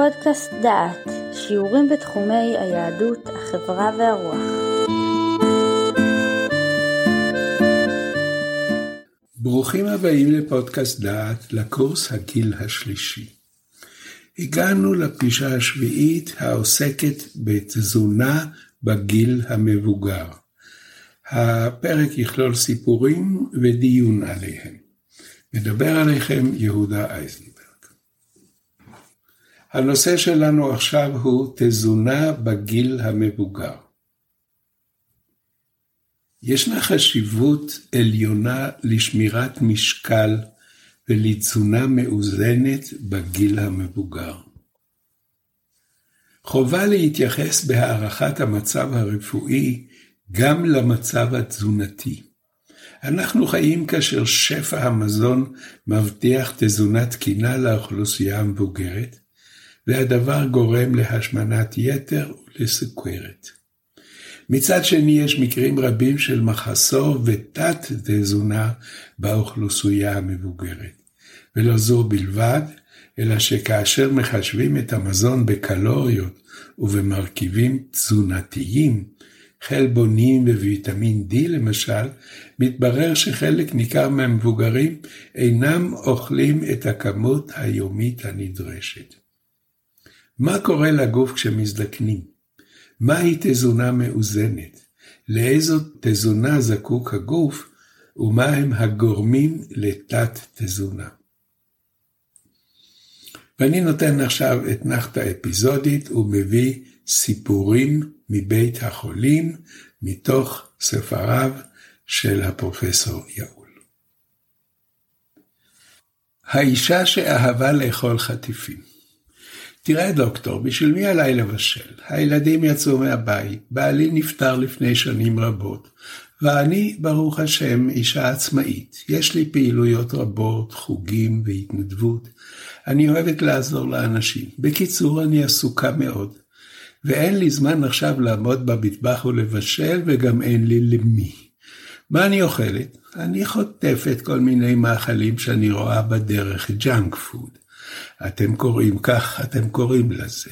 פודקאסט דעת, שיעורים בתחומי היהדות, החברה והרוח. ברוכים הבאים לפודקאסט דעת, לקורס הגיל השלישי. הגענו לפגישה השביעית העוסקת בתזונה בגיל המבוגר. הפרק יכלול סיפורים ודיון עליהם. מדבר עליכם יהודה אייזנברג. הנושא שלנו עכשיו הוא תזונה בגיל המבוגר. ישנה חשיבות עליונה לשמירת משקל ולתזונה מאוזנת בגיל המבוגר. חובה להתייחס בהערכת המצב הרפואי גם למצב התזונתי. אנחנו חיים כאשר שפע המזון מבטיח תזונה תקינה לאוכלוסייה המבוגרת, והדבר גורם להשמנת יתר ולסוכרת. מצד שני יש מקרים רבים של מחסור ותת תזונה באוכלוסייה המבוגרת. ולא זו בלבד, אלא שכאשר מחשבים את המזון בקלוריות ובמרכיבים תזונתיים, חלבונים וויטמין D למשל, מתברר שחלק ניכר מהמבוגרים אינם אוכלים את הכמות היומית הנדרשת. מה קורה לגוף כשמזדקנים? מהי תזונה מאוזנת? לאיזו תזונה זקוק הגוף ומהם הגורמים לתת תזונה? ואני נותן עכשיו אתנחתא אפיזודית ומביא סיפורים מבית החולים מתוך ספריו של הפרופסור יעול. האישה שאהבה לאכול חטיפים תראה דוקטור, בשביל מי עליי לבשל? הילדים יצאו מהבית, בעלי נפטר לפני שנים רבות, ואני, ברוך השם, אישה עצמאית. יש לי פעילויות רבות, חוגים והתנדבות. אני אוהבת לעזור לאנשים. בקיצור, אני עסוקה מאוד. ואין לי זמן עכשיו לעמוד במטבח ולבשל, וגם אין לי למי. מה אני אוכלת? אני חוטפת כל מיני מאכלים שאני רואה בדרך, junk food. אתם קוראים כך, אתם קוראים לזה.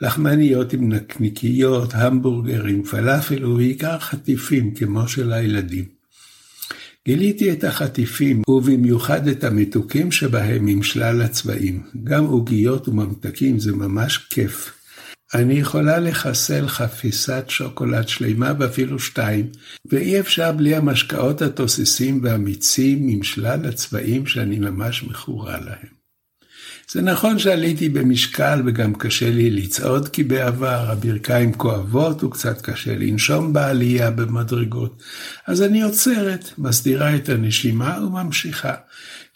לחמניות עם נקניקיות, המבורגרים, פלאפל ובעיקר חטיפים כמו של הילדים. גיליתי את החטיפים, ובמיוחד את המתוקים שבהם עם שלל הצבעים. גם עוגיות וממתקים זה ממש כיף. אני יכולה לחסל חפיסת שוקולד שלמה ואפילו שתיים, ואי אפשר בלי המשקאות התוססים והמיצים עם שלל הצבעים שאני ממש מכורה להם. זה נכון שעליתי במשקל וגם קשה לי לצעוד בעבר הברכיים כואבות וקצת קשה לנשום בעלייה במדרגות. אז אני עוצרת, מסדירה את הנשימה וממשיכה.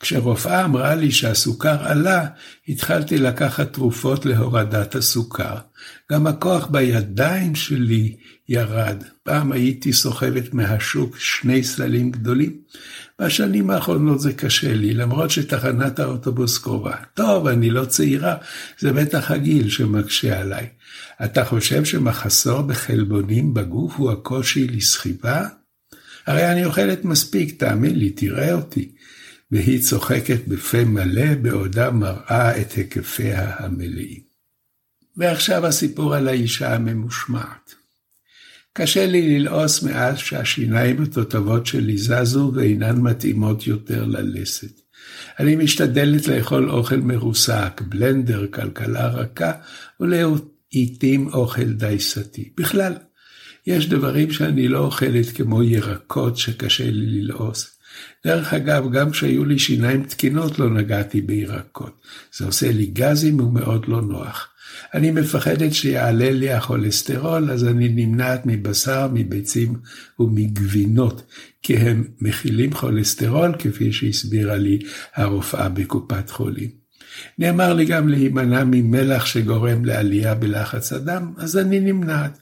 כשרופאה אמרה לי שהסוכר עלה, התחלתי לקחת תרופות להורדת הסוכר. גם הכוח בידיים שלי ירד. פעם הייתי סוחבת מהשוק שני סלים גדולים. בשנים האחרונות זה קשה לי, למרות שתחנת האוטובוס קרובה. טוב, אני לא צעירה, זה בטח הגיל שמקשה עליי. אתה חושב שמחסור בחלבונים בגוף הוא הקושי לסחיבה? הרי אני אוכלת מספיק, תאמין לי, תראה אותי. והיא צוחקת בפה מלא בעודה מראה את היקפיה המלאים. ועכשיו הסיפור על האישה הממושמעת. קשה לי ללעוס מאז שהשיניים התותבות שלי זזו ואינן מתאימות יותר ללסת. אני משתדלת לאכול אוכל מרוסק, בלנדר, כלכלה רכה, ולעיתים אוכל דייסתי. בכלל, יש דברים שאני לא אוכלת כמו ירקות שקשה לי ללעוס. דרך אגב, גם כשהיו לי שיניים תקינות לא נגעתי בירקות. זה עושה לי גזים ומאוד לא נוח. אני מפחדת שיעלה לי הכולסטרול, אז אני נמנעת מבשר, מביצים ומגבינות, כי הם מכילים כולסטרול, כפי שהסבירה לי הרופאה בקופת חולים. נאמר לי גם להימנע ממלח שגורם לעלייה בלחץ הדם, אז אני נמנעת.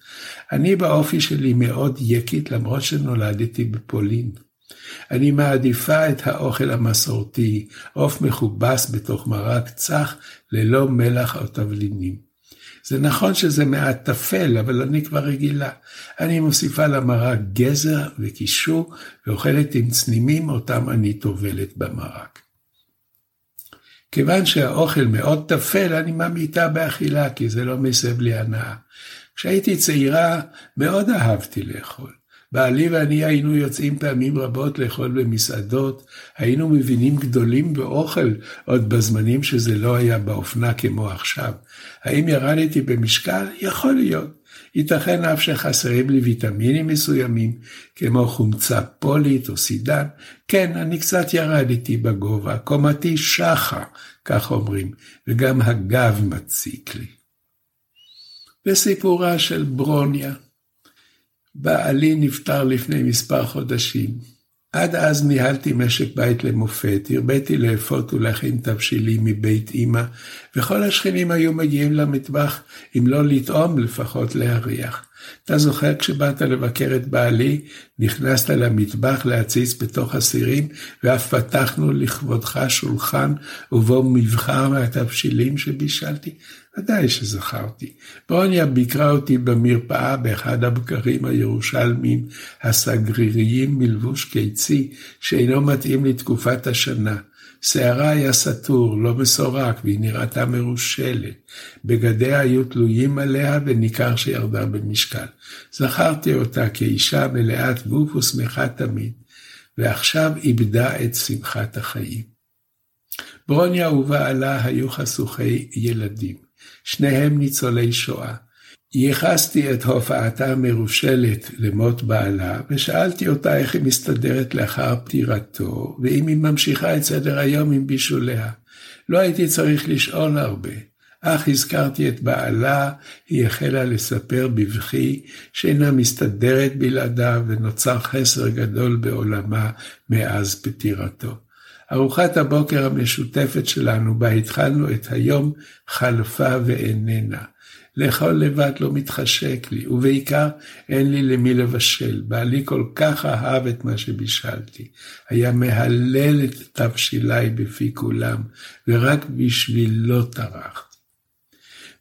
אני באופי שלי מאוד יקית, למרות שנולדתי בפולין. אני מעדיפה את האוכל המסורתי, עוף מכובס בתוך מרק צח, ללא מלח או תבלינים. זה נכון שזה מעט טפל, אבל אני כבר רגילה. אני מוסיפה למרק גזר וקישור, ואוכלת עם צנימים אותם אני טובלת במרק. כיוון שהאוכל מאוד טפל, אני ממעיטה באכילה, כי זה לא מסב לי הנאה. כשהייתי צעירה, מאוד אהבתי לאכול. בעלי ואני היינו יוצאים פעמים רבות לאכול במסעדות, היינו מבינים גדולים באוכל, עוד בזמנים שזה לא היה באופנה כמו עכשיו. האם ירדתי במשקל? יכול להיות. ייתכן אף שחסרים לי ויטמינים מסוימים, כמו חומצה פולית או סידן. כן, אני קצת ירדתי בגובה, קומתי שחה, כך אומרים, וגם הגב מציק לי. וסיפורה של ברוניה. בעלי נפטר לפני מספר חודשים. עד אז ניהלתי משק בית למופת, הרביתי לאפות ולהכין תבשילים מבית אמא, וכל השכנים היו מגיעים למטבח, אם לא לטעום, לפחות להריח. אתה זוכר כשבאת לבקר את בעלי, נכנסת למטבח להציץ בתוך הסירים, ואף פתחנו לכבודך שולחן, ובו מבחר מהתבשילים שבישלתי? ודאי שזכרתי. ברוניה ביקרה אותי במרפאה באחד הבקרים הירושלמיים הסגריריים מלבוש קיצי, שאינו מתאים לתקופת השנה. שערה היה סטור, לא מסורק, והיא נראתה מרושלת. בגדיה היו תלויים עליה, וניכר שירדה במשקל. זכרתי אותה כאישה מלאת גוף ושמחה תמיד, ועכשיו איבדה את שמחת החיים. ברוניה ובעלה היו חשוכי ילדים. שניהם ניצולי שואה. ייחסתי את הופעתה המרושלת למות בעלה, ושאלתי אותה איך היא מסתדרת לאחר פטירתו, ואם היא ממשיכה את סדר היום עם בישוליה. לא הייתי צריך לשאול הרבה, אך הזכרתי את בעלה, היא החלה לספר בבכי שאינה מסתדרת בלעדיו, ונוצר חסר גדול בעולמה מאז פטירתו. ארוחת הבוקר המשותפת שלנו, בה התחלנו את היום, חלפה ואיננה. לאכול לבד לא מתחשק לי, ובעיקר אין לי למי לבשל. בעלי כל כך אהב את מה שבישלתי. היה מהלל את תבשיליי בפי כולם, ורק בשבילו טרחתי.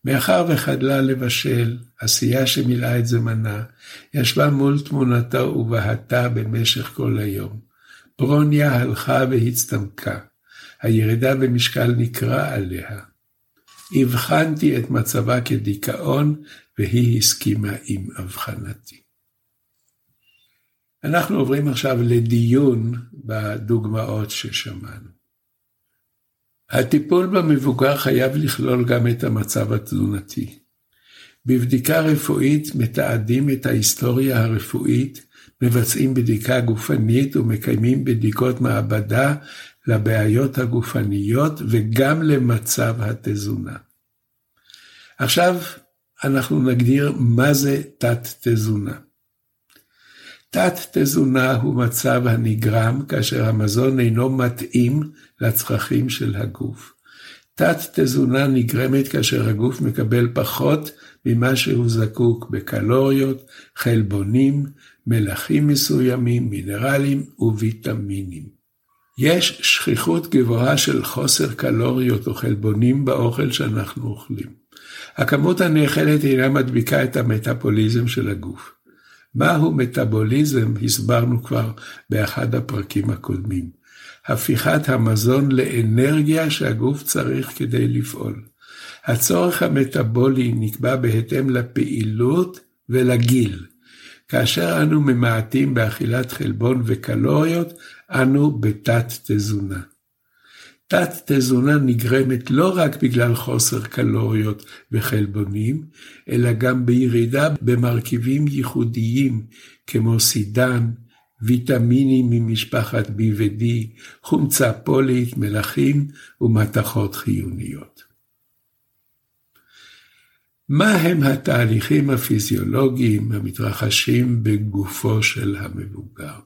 מאחר וחדלה לבשל, עשייה שמילאה את זמנה, ישבה מול תמונתו ובהתה במשך כל היום. ברוניה הלכה והצטמקה. הירידה במשקל ניכרה עליה. הבחנתי את מצבה כדיכאון, והיא הסכימה עם אבחנתי. אנחנו עוברים עכשיו לדיון בדוגמאות ששמענו. הטיפול במבוגר חייב לכלול גם את המצב התזונתי. בבדיקה רפואית מתעדים את ההיסטוריה הרפואית מבצעים בדיקה גופנית ומקיימים בדיקות מעבדה לבעיות הגופניות וגם למצב התזונה. עכשיו אנחנו נגדיר מה זה תת-תזונה. תת-תזונה הוא מצב הנגרם כאשר המזון אינו מתאים לצרכים של הגוף. תת-תזונה נגרמת כאשר הגוף מקבל פחות ממה שהוא זקוק בקלוריות, חלבונים, מלחים מסוימים, מינרלים וויטמינים. יש שכיחות גבוהה של חוסר קלוריות או חלבונים באוכל שאנחנו אוכלים. הכמות הנאכלת אינה מדביקה את המטאבוליזם של הגוף. מהו מטאבוליזם הסברנו כבר באחד הפרקים הקודמים. הפיכת המזון לאנרגיה שהגוף צריך כדי לפעול. הצורך המטאבולי נקבע בהתאם לפעילות ולגיל. כאשר אנו ממעטים באכילת חלבון וקלוריות, אנו בתת-תזונה. תת-תזונה נגרמת לא רק בגלל חוסר קלוריות וחלבונים, אלא גם בירידה במרכיבים ייחודיים כמו סידן, ויטמינים ממשפחת B ו-D, חומצה פולית, מלחים ומתכות חיוניות. מה הם התהליכים הפיזיולוגיים המתרחשים בגופו של המבוגר?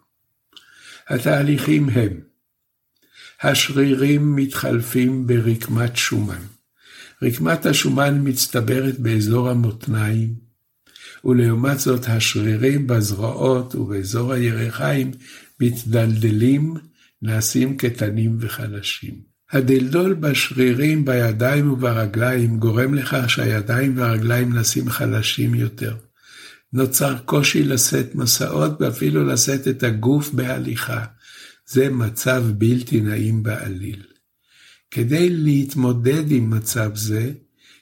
התהליכים הם השרירים מתחלפים ברקמת שומן. רקמת השומן מצטברת באזור המותניים, ולעומת זאת השרירים בזרועות ובאזור הירכיים מתדלדלים, נעשים קטנים וחלשים. הדלדול בשרירים בידיים וברגליים גורם לכך שהידיים והרגליים נעשים חלשים יותר. נוצר קושי לשאת מסעות ואפילו לשאת את הגוף בהליכה. זה מצב בלתי נעים בעליל. כדי להתמודד עם מצב זה,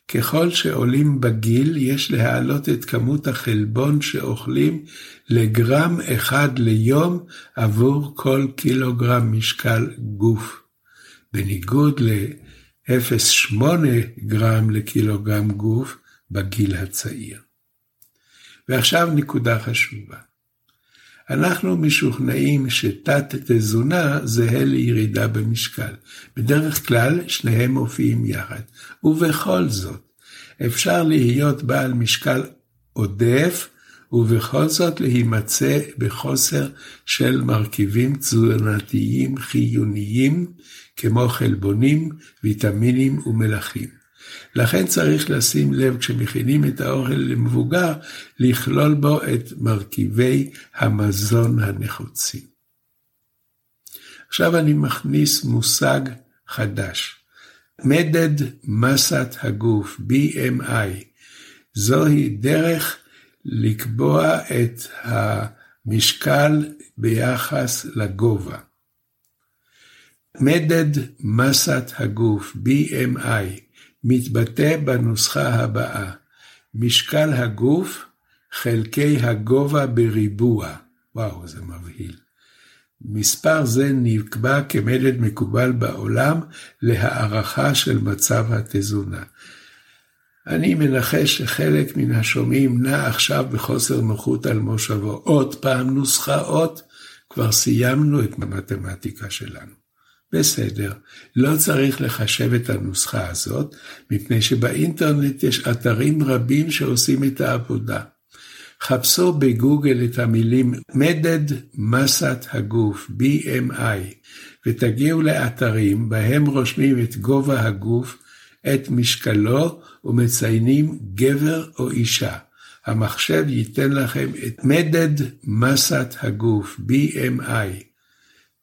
ככל שעולים בגיל, יש להעלות את כמות החלבון שאוכלים לגרם אחד ליום עבור כל קילוגרם משקל גוף. בניגוד ל-0.8 גרם לקילוגרם גוף בגיל הצעיר. ועכשיו נקודה חשובה. אנחנו משוכנעים שתת תזונה זהה לירידה במשקל. בדרך כלל שניהם מופיעים יחד. ובכל זאת, אפשר להיות בעל משקל עודף ובכל זאת להימצא בחוסר של מרכיבים תזונתיים חיוניים כמו חלבונים, ויטמינים ומלחים. לכן צריך לשים לב כשמכינים את האוכל למבוגר, לכלול בו את מרכיבי המזון הנחוצים. עכשיו אני מכניס מושג חדש. מדד מסת הגוף, BMI, זוהי דרך לקבוע את המשקל ביחס לגובה. מדד מסת הגוף, BMI, מתבטא בנוסחה הבאה משקל הגוף חלקי הגובה בריבוע. וואו, זה מבהיל. מספר זה נקבע כמדד מקובל בעולם להערכה של מצב התזונה. אני מנחש שחלק מן השומעים נע עכשיו בחוסר נוחות על מושבו. עוד פעם נוסחאות, כבר סיימנו את המתמטיקה שלנו. בסדר, לא צריך לחשב את הנוסחה הזאת, מפני שבאינטרנט יש אתרים רבים שעושים את העבודה. חפשו בגוגל את המילים מדד מסת הגוף, BMI, ותגיעו לאתרים בהם רושמים את גובה הגוף, את משקלו ומציינים גבר או אישה. המחשב ייתן לכם את מדד מסת הגוף, BMI.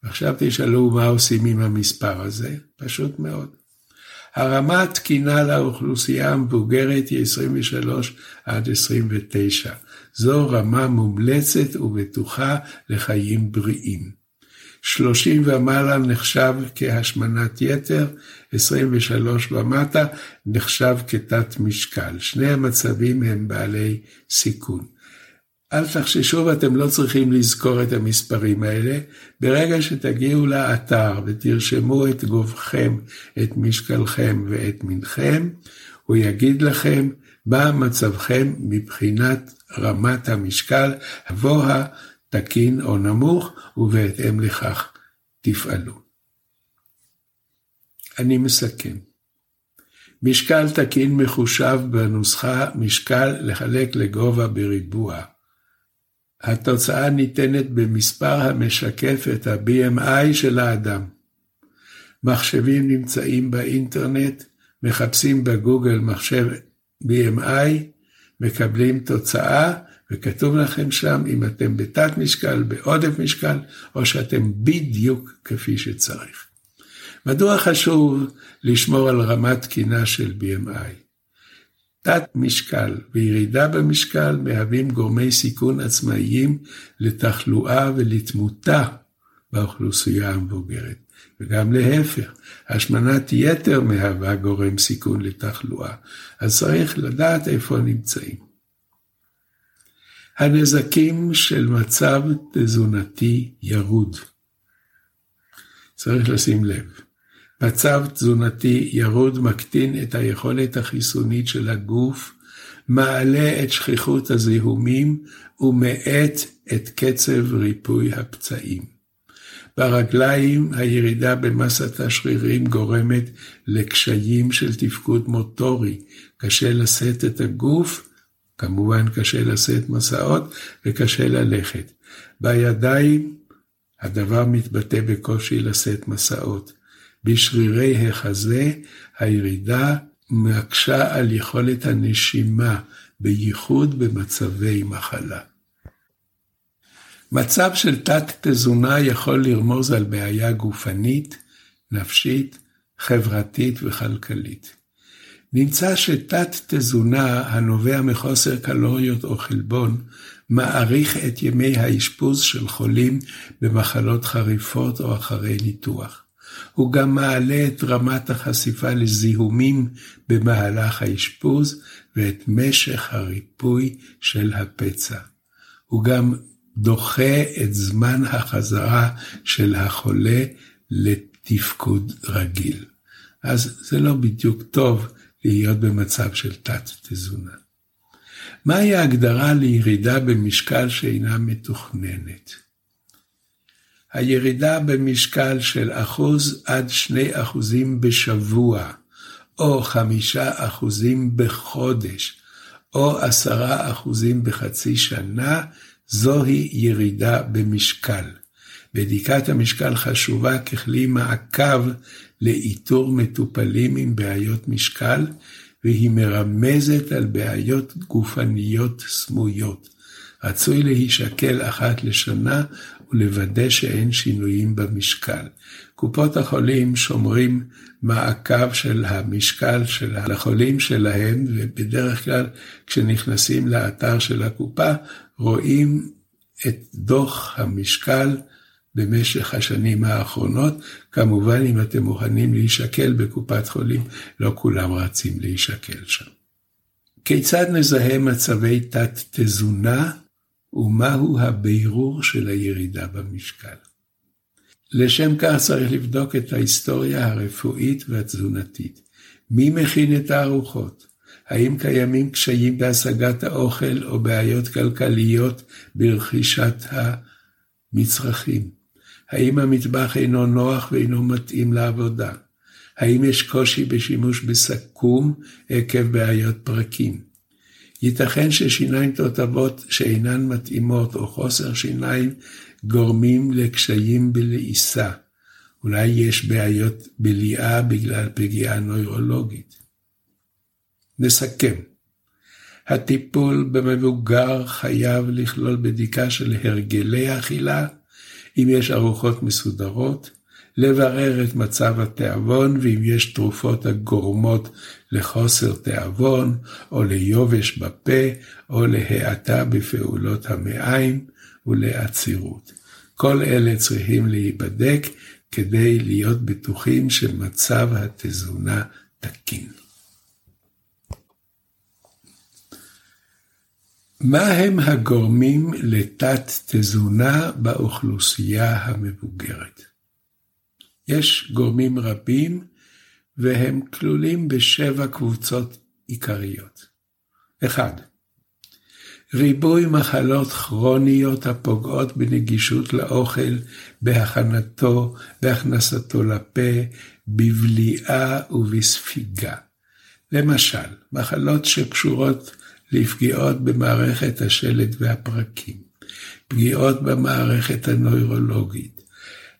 עכשיו תשאלו מה עושים עם המספר הזה? פשוט מאוד. הרמה התקינה לאוכלוסייה המבוגרת היא 23 עד 29. זו רמה מומלצת ובטוחה לחיים בריאים. 30 ומעלה נחשב כהשמנת יתר, 23 ומטה נחשב כתת משקל. שני המצבים הם בעלי סיכון. אל תחששו ואתם לא צריכים לזכור את המספרים האלה. ברגע שתגיעו לאתר ותרשמו את גובכם, את משקלכם ואת מנכם, הוא יגיד לכם מה מצבכם מבחינת רמת המשקל, גבוה, תקין או נמוך, ובהתאם לכך תפעלו. אני מסכם. משקל תקין מחושב בנוסחה משקל לחלק לגובה בריבוע. התוצאה ניתנת במספר המשקף את ה-BMI של האדם. מחשבים נמצאים באינטרנט, מחפשים בגוגל מחשב BMI, מקבלים תוצאה, וכתוב לכם שם אם אתם בתת משקל, בעודף משקל, או שאתם בדיוק כפי שצריך. מדוע חשוב לשמור על רמת תקינה של BMI? תת משקל וירידה במשקל מהווים גורמי סיכון עצמאיים לתחלואה ולתמותה באוכלוסייה המבוגרת. וגם להפך, השמנת יתר מהווה גורם סיכון לתחלואה, אז צריך לדעת איפה נמצאים. הנזקים של מצב תזונתי ירוד. צריך לשים לב. מצב תזונתי ירוד מקטין את היכולת החיסונית של הגוף, מעלה את שכיחות הזיהומים ומאט את קצב ריפוי הפצעים. ברגליים הירידה במסת השרירים גורמת לקשיים של תפקוד מוטורי, קשה לשאת את הגוף, כמובן קשה לשאת מסעות וקשה ללכת. בידיים הדבר מתבטא בקושי לשאת מסעות. בשרירי החזה, הירידה מקשה על יכולת הנשימה, בייחוד במצבי מחלה. מצב של תת-תזונה יכול לרמוז על בעיה גופנית, נפשית, חברתית וכלכלית. נמצא שתת-תזונה הנובע מחוסר קלוריות או חלבון, מאריך את ימי האשפוז של חולים במחלות חריפות או אחרי ניתוח. הוא גם מעלה את רמת החשיפה לזיהומים במהלך האשפוז ואת משך הריפוי של הפצע. הוא גם דוחה את זמן החזרה של החולה לתפקוד רגיל. אז זה לא בדיוק טוב להיות במצב של תת-תזונה. מהי ההגדרה לירידה במשקל שאינה מתוכננת? הירידה במשקל של אחוז עד שני אחוזים בשבוע, או חמישה אחוזים בחודש, או עשרה אחוזים בחצי שנה, זוהי ירידה במשקל. בדיקת המשקל חשובה ככלי מעקב לאיתור מטופלים עם בעיות משקל, והיא מרמזת על בעיות גופניות סמויות. רצוי להישקל אחת לשנה ולוודא שאין שינויים במשקל. קופות החולים שומרים מעקב של המשקל של החולים שלהם, ובדרך כלל כשנכנסים לאתר של הקופה, רואים את דוח המשקל במשך השנים האחרונות. כמובן, אם אתם מוכנים להישקל בקופת חולים, לא כולם רצים להישקל שם. כיצד נזהה מצבי תת-תזונה ומהו הבירור של הירידה במשקל? לשם כך צריך לבדוק את ההיסטוריה הרפואית והתזונתית. מי מכין את הארוחות? האם קיימים קשיים בהשגת האוכל או בעיות כלכליות ברכישת המצרכים? האם המטבח אינו נוח ואינו מתאים לעבודה? האם יש קושי בשימוש בסכו"ם עקב בעיות פרקים? ייתכן ששיניים תותבות שאינן מתאימות או חוסר שיניים גורמים לקשיים בלעיסה. אולי יש בעיות בליעה בגלל פגיעה נוירולוגית. נסכם. הטיפול במבוגר חייב לכלול בדיקה של הרגלי אכילה, אם יש ארוחות מסודרות, לברר את מצב התיאבון ואם יש תרופות הגורמות לחוסר תיאבון, או ליובש בפה, או להאטה בפעולות המעיים ולעצירות. כל אלה צריכים להיבדק כדי להיות בטוחים שמצב התזונה תקין. מה הם הגורמים לתת-תזונה באוכלוסייה המבוגרת? יש גורמים רבים והם כלולים בשבע קבוצות עיקריות. 1. ריבוי מחלות כרוניות הפוגעות בנגישות לאוכל, בהכנתו, בהכנסתו לפה, בבליעה ובספיגה. למשל, מחלות שקשורות לפגיעות במערכת השלד והפרקים, פגיעות במערכת הנוירולוגית,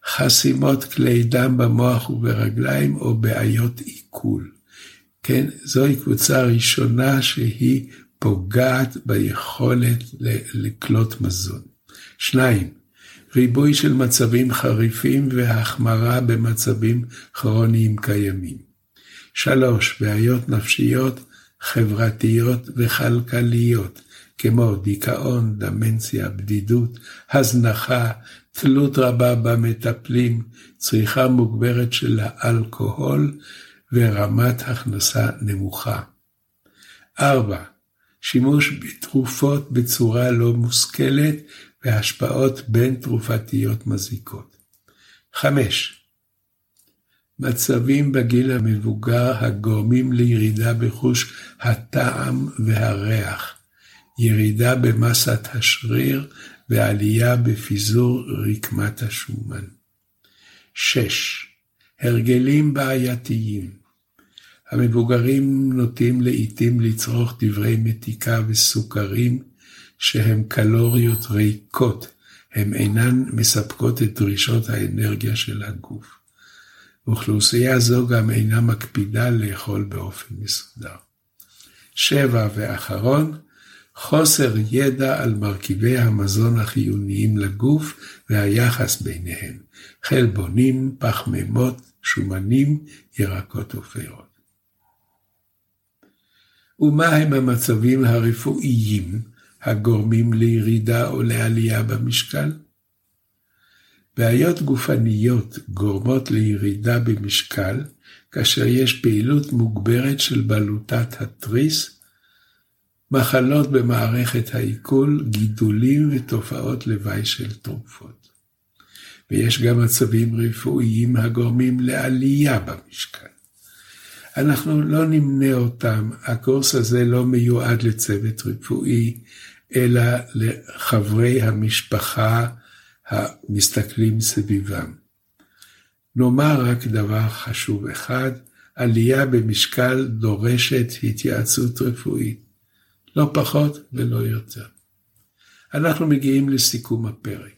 חסימות כלי דם במוח וברגליים או בעיות עיכול. כן, זוהי קבוצה ראשונה שהיא פוגעת ביכולת לקלוט מזון. שניים, ריבוי של מצבים חריפים והחמרה במצבים כרוניים קיימים. שלוש, בעיות נפשיות, חברתיות וכלכליות, כמו דיכאון, דמנציה, בדידות, הזנחה, תלות רבה במטפלים, צריכה מוגברת של האלכוהול ורמת הכנסה נמוכה. 4. שימוש בתרופות בצורה לא מושכלת והשפעות בין תרופתיות מזיקות. 5. מצבים בגיל המבוגר הגורמים לירידה בחוש הטעם והריח, ירידה במסת השריר ועלייה בפיזור רקמת השומן. 6. הרגלים בעייתיים המבוגרים נוטים לעתים לצרוך דברי מתיקה וסוכרים שהם קלוריות ריקות, הם אינן מספקות את דרישות האנרגיה של הגוף. אוכלוסייה זו גם אינה מקפידה לאכול באופן מסודר. שבע ואחרון, חוסר ידע על מרכיבי המזון החיוניים לגוף והיחס ביניהם, חלבונים, פחמימות, שומנים, ירקות ופירות. ומה הם המצבים הרפואיים הגורמים לירידה או לעלייה במשקל? בעיות גופניות גורמות לירידה במשקל כאשר יש פעילות מוגברת של בלוטת התריס, מחלות במערכת העיכול, גידולים ותופעות לוואי של תרופות. ויש גם מצבים רפואיים הגורמים לעלייה במשקל. אנחנו לא נמנה אותם, הקורס הזה לא מיועד לצוות רפואי, אלא לחברי המשפחה המסתכלים סביבם. נאמר רק דבר חשוב אחד, עלייה במשקל דורשת התייעצות רפואית, לא פחות ולא יותר. אנחנו מגיעים לסיכום הפרק.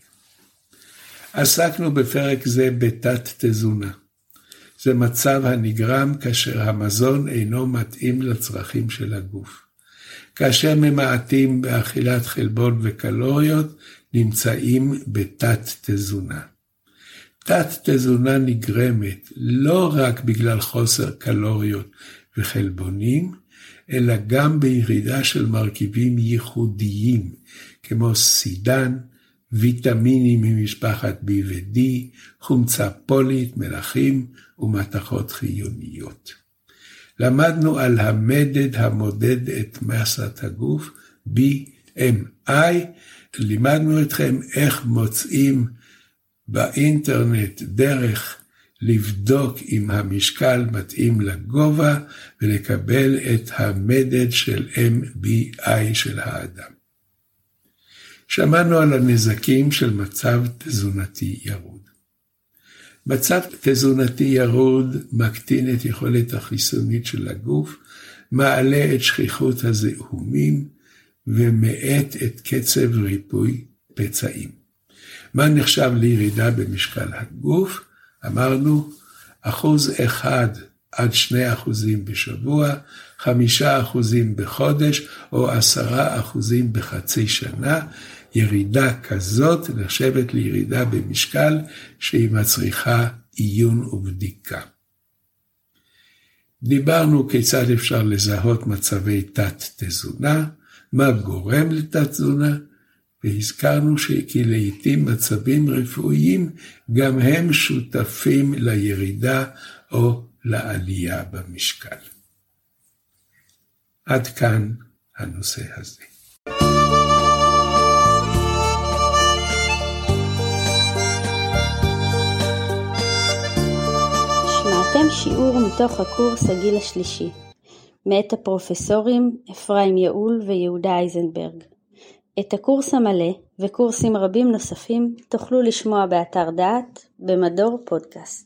עסקנו בפרק זה בתת תזונה. זה מצב הנגרם כאשר המזון אינו מתאים לצרכים של הגוף. כאשר ממעטים באכילת חלבון וקלוריות, נמצאים בתת תזונה. תת תזונה נגרמת לא רק בגלל חוסר קלוריות וחלבונים, אלא גם בירידה של מרכיבים ייחודיים, כמו סידן, ויטמינים ממשפחת B ו-D, חומצה פולית, מלחים ומתכות חיוניות. למדנו על המדד המודד את מסת הגוף, BMI, לימדנו אתכם איך מוצאים באינטרנט דרך לבדוק אם המשקל מתאים לגובה ולקבל את המדד של MBI של האדם. שמענו על הנזקים של מצב תזונתי ירוד. מצב תזונתי ירוד מקטין את יכולת החיסונית של הגוף, מעלה את שכיחות הזיהומים ומאט את קצב ריפוי פצעים. מה נחשב לירידה במשקל הגוף? אמרנו, אחוז אחד עד שני אחוזים בשבוע, חמישה אחוזים בחודש או עשרה אחוזים בחצי שנה, ירידה כזאת נחשבת לירידה במשקל שהיא מצריכה עיון ובדיקה. דיברנו כיצד אפשר לזהות מצבי תת-תזונה, מה גורם לתת-תזונה, והזכרנו כי לעיתים מצבים רפואיים גם הם שותפים לירידה או לעלייה במשקל. עד כאן הנושא הזה. שמעתם שיעור מתוך הקורס הגיל השלישי, מאת הפרופסורים אפרים יעול ויהודה אייזנברג. את הקורס המלא וקורסים רבים נוספים תוכלו לשמוע באתר דעת במדור פודקאסט.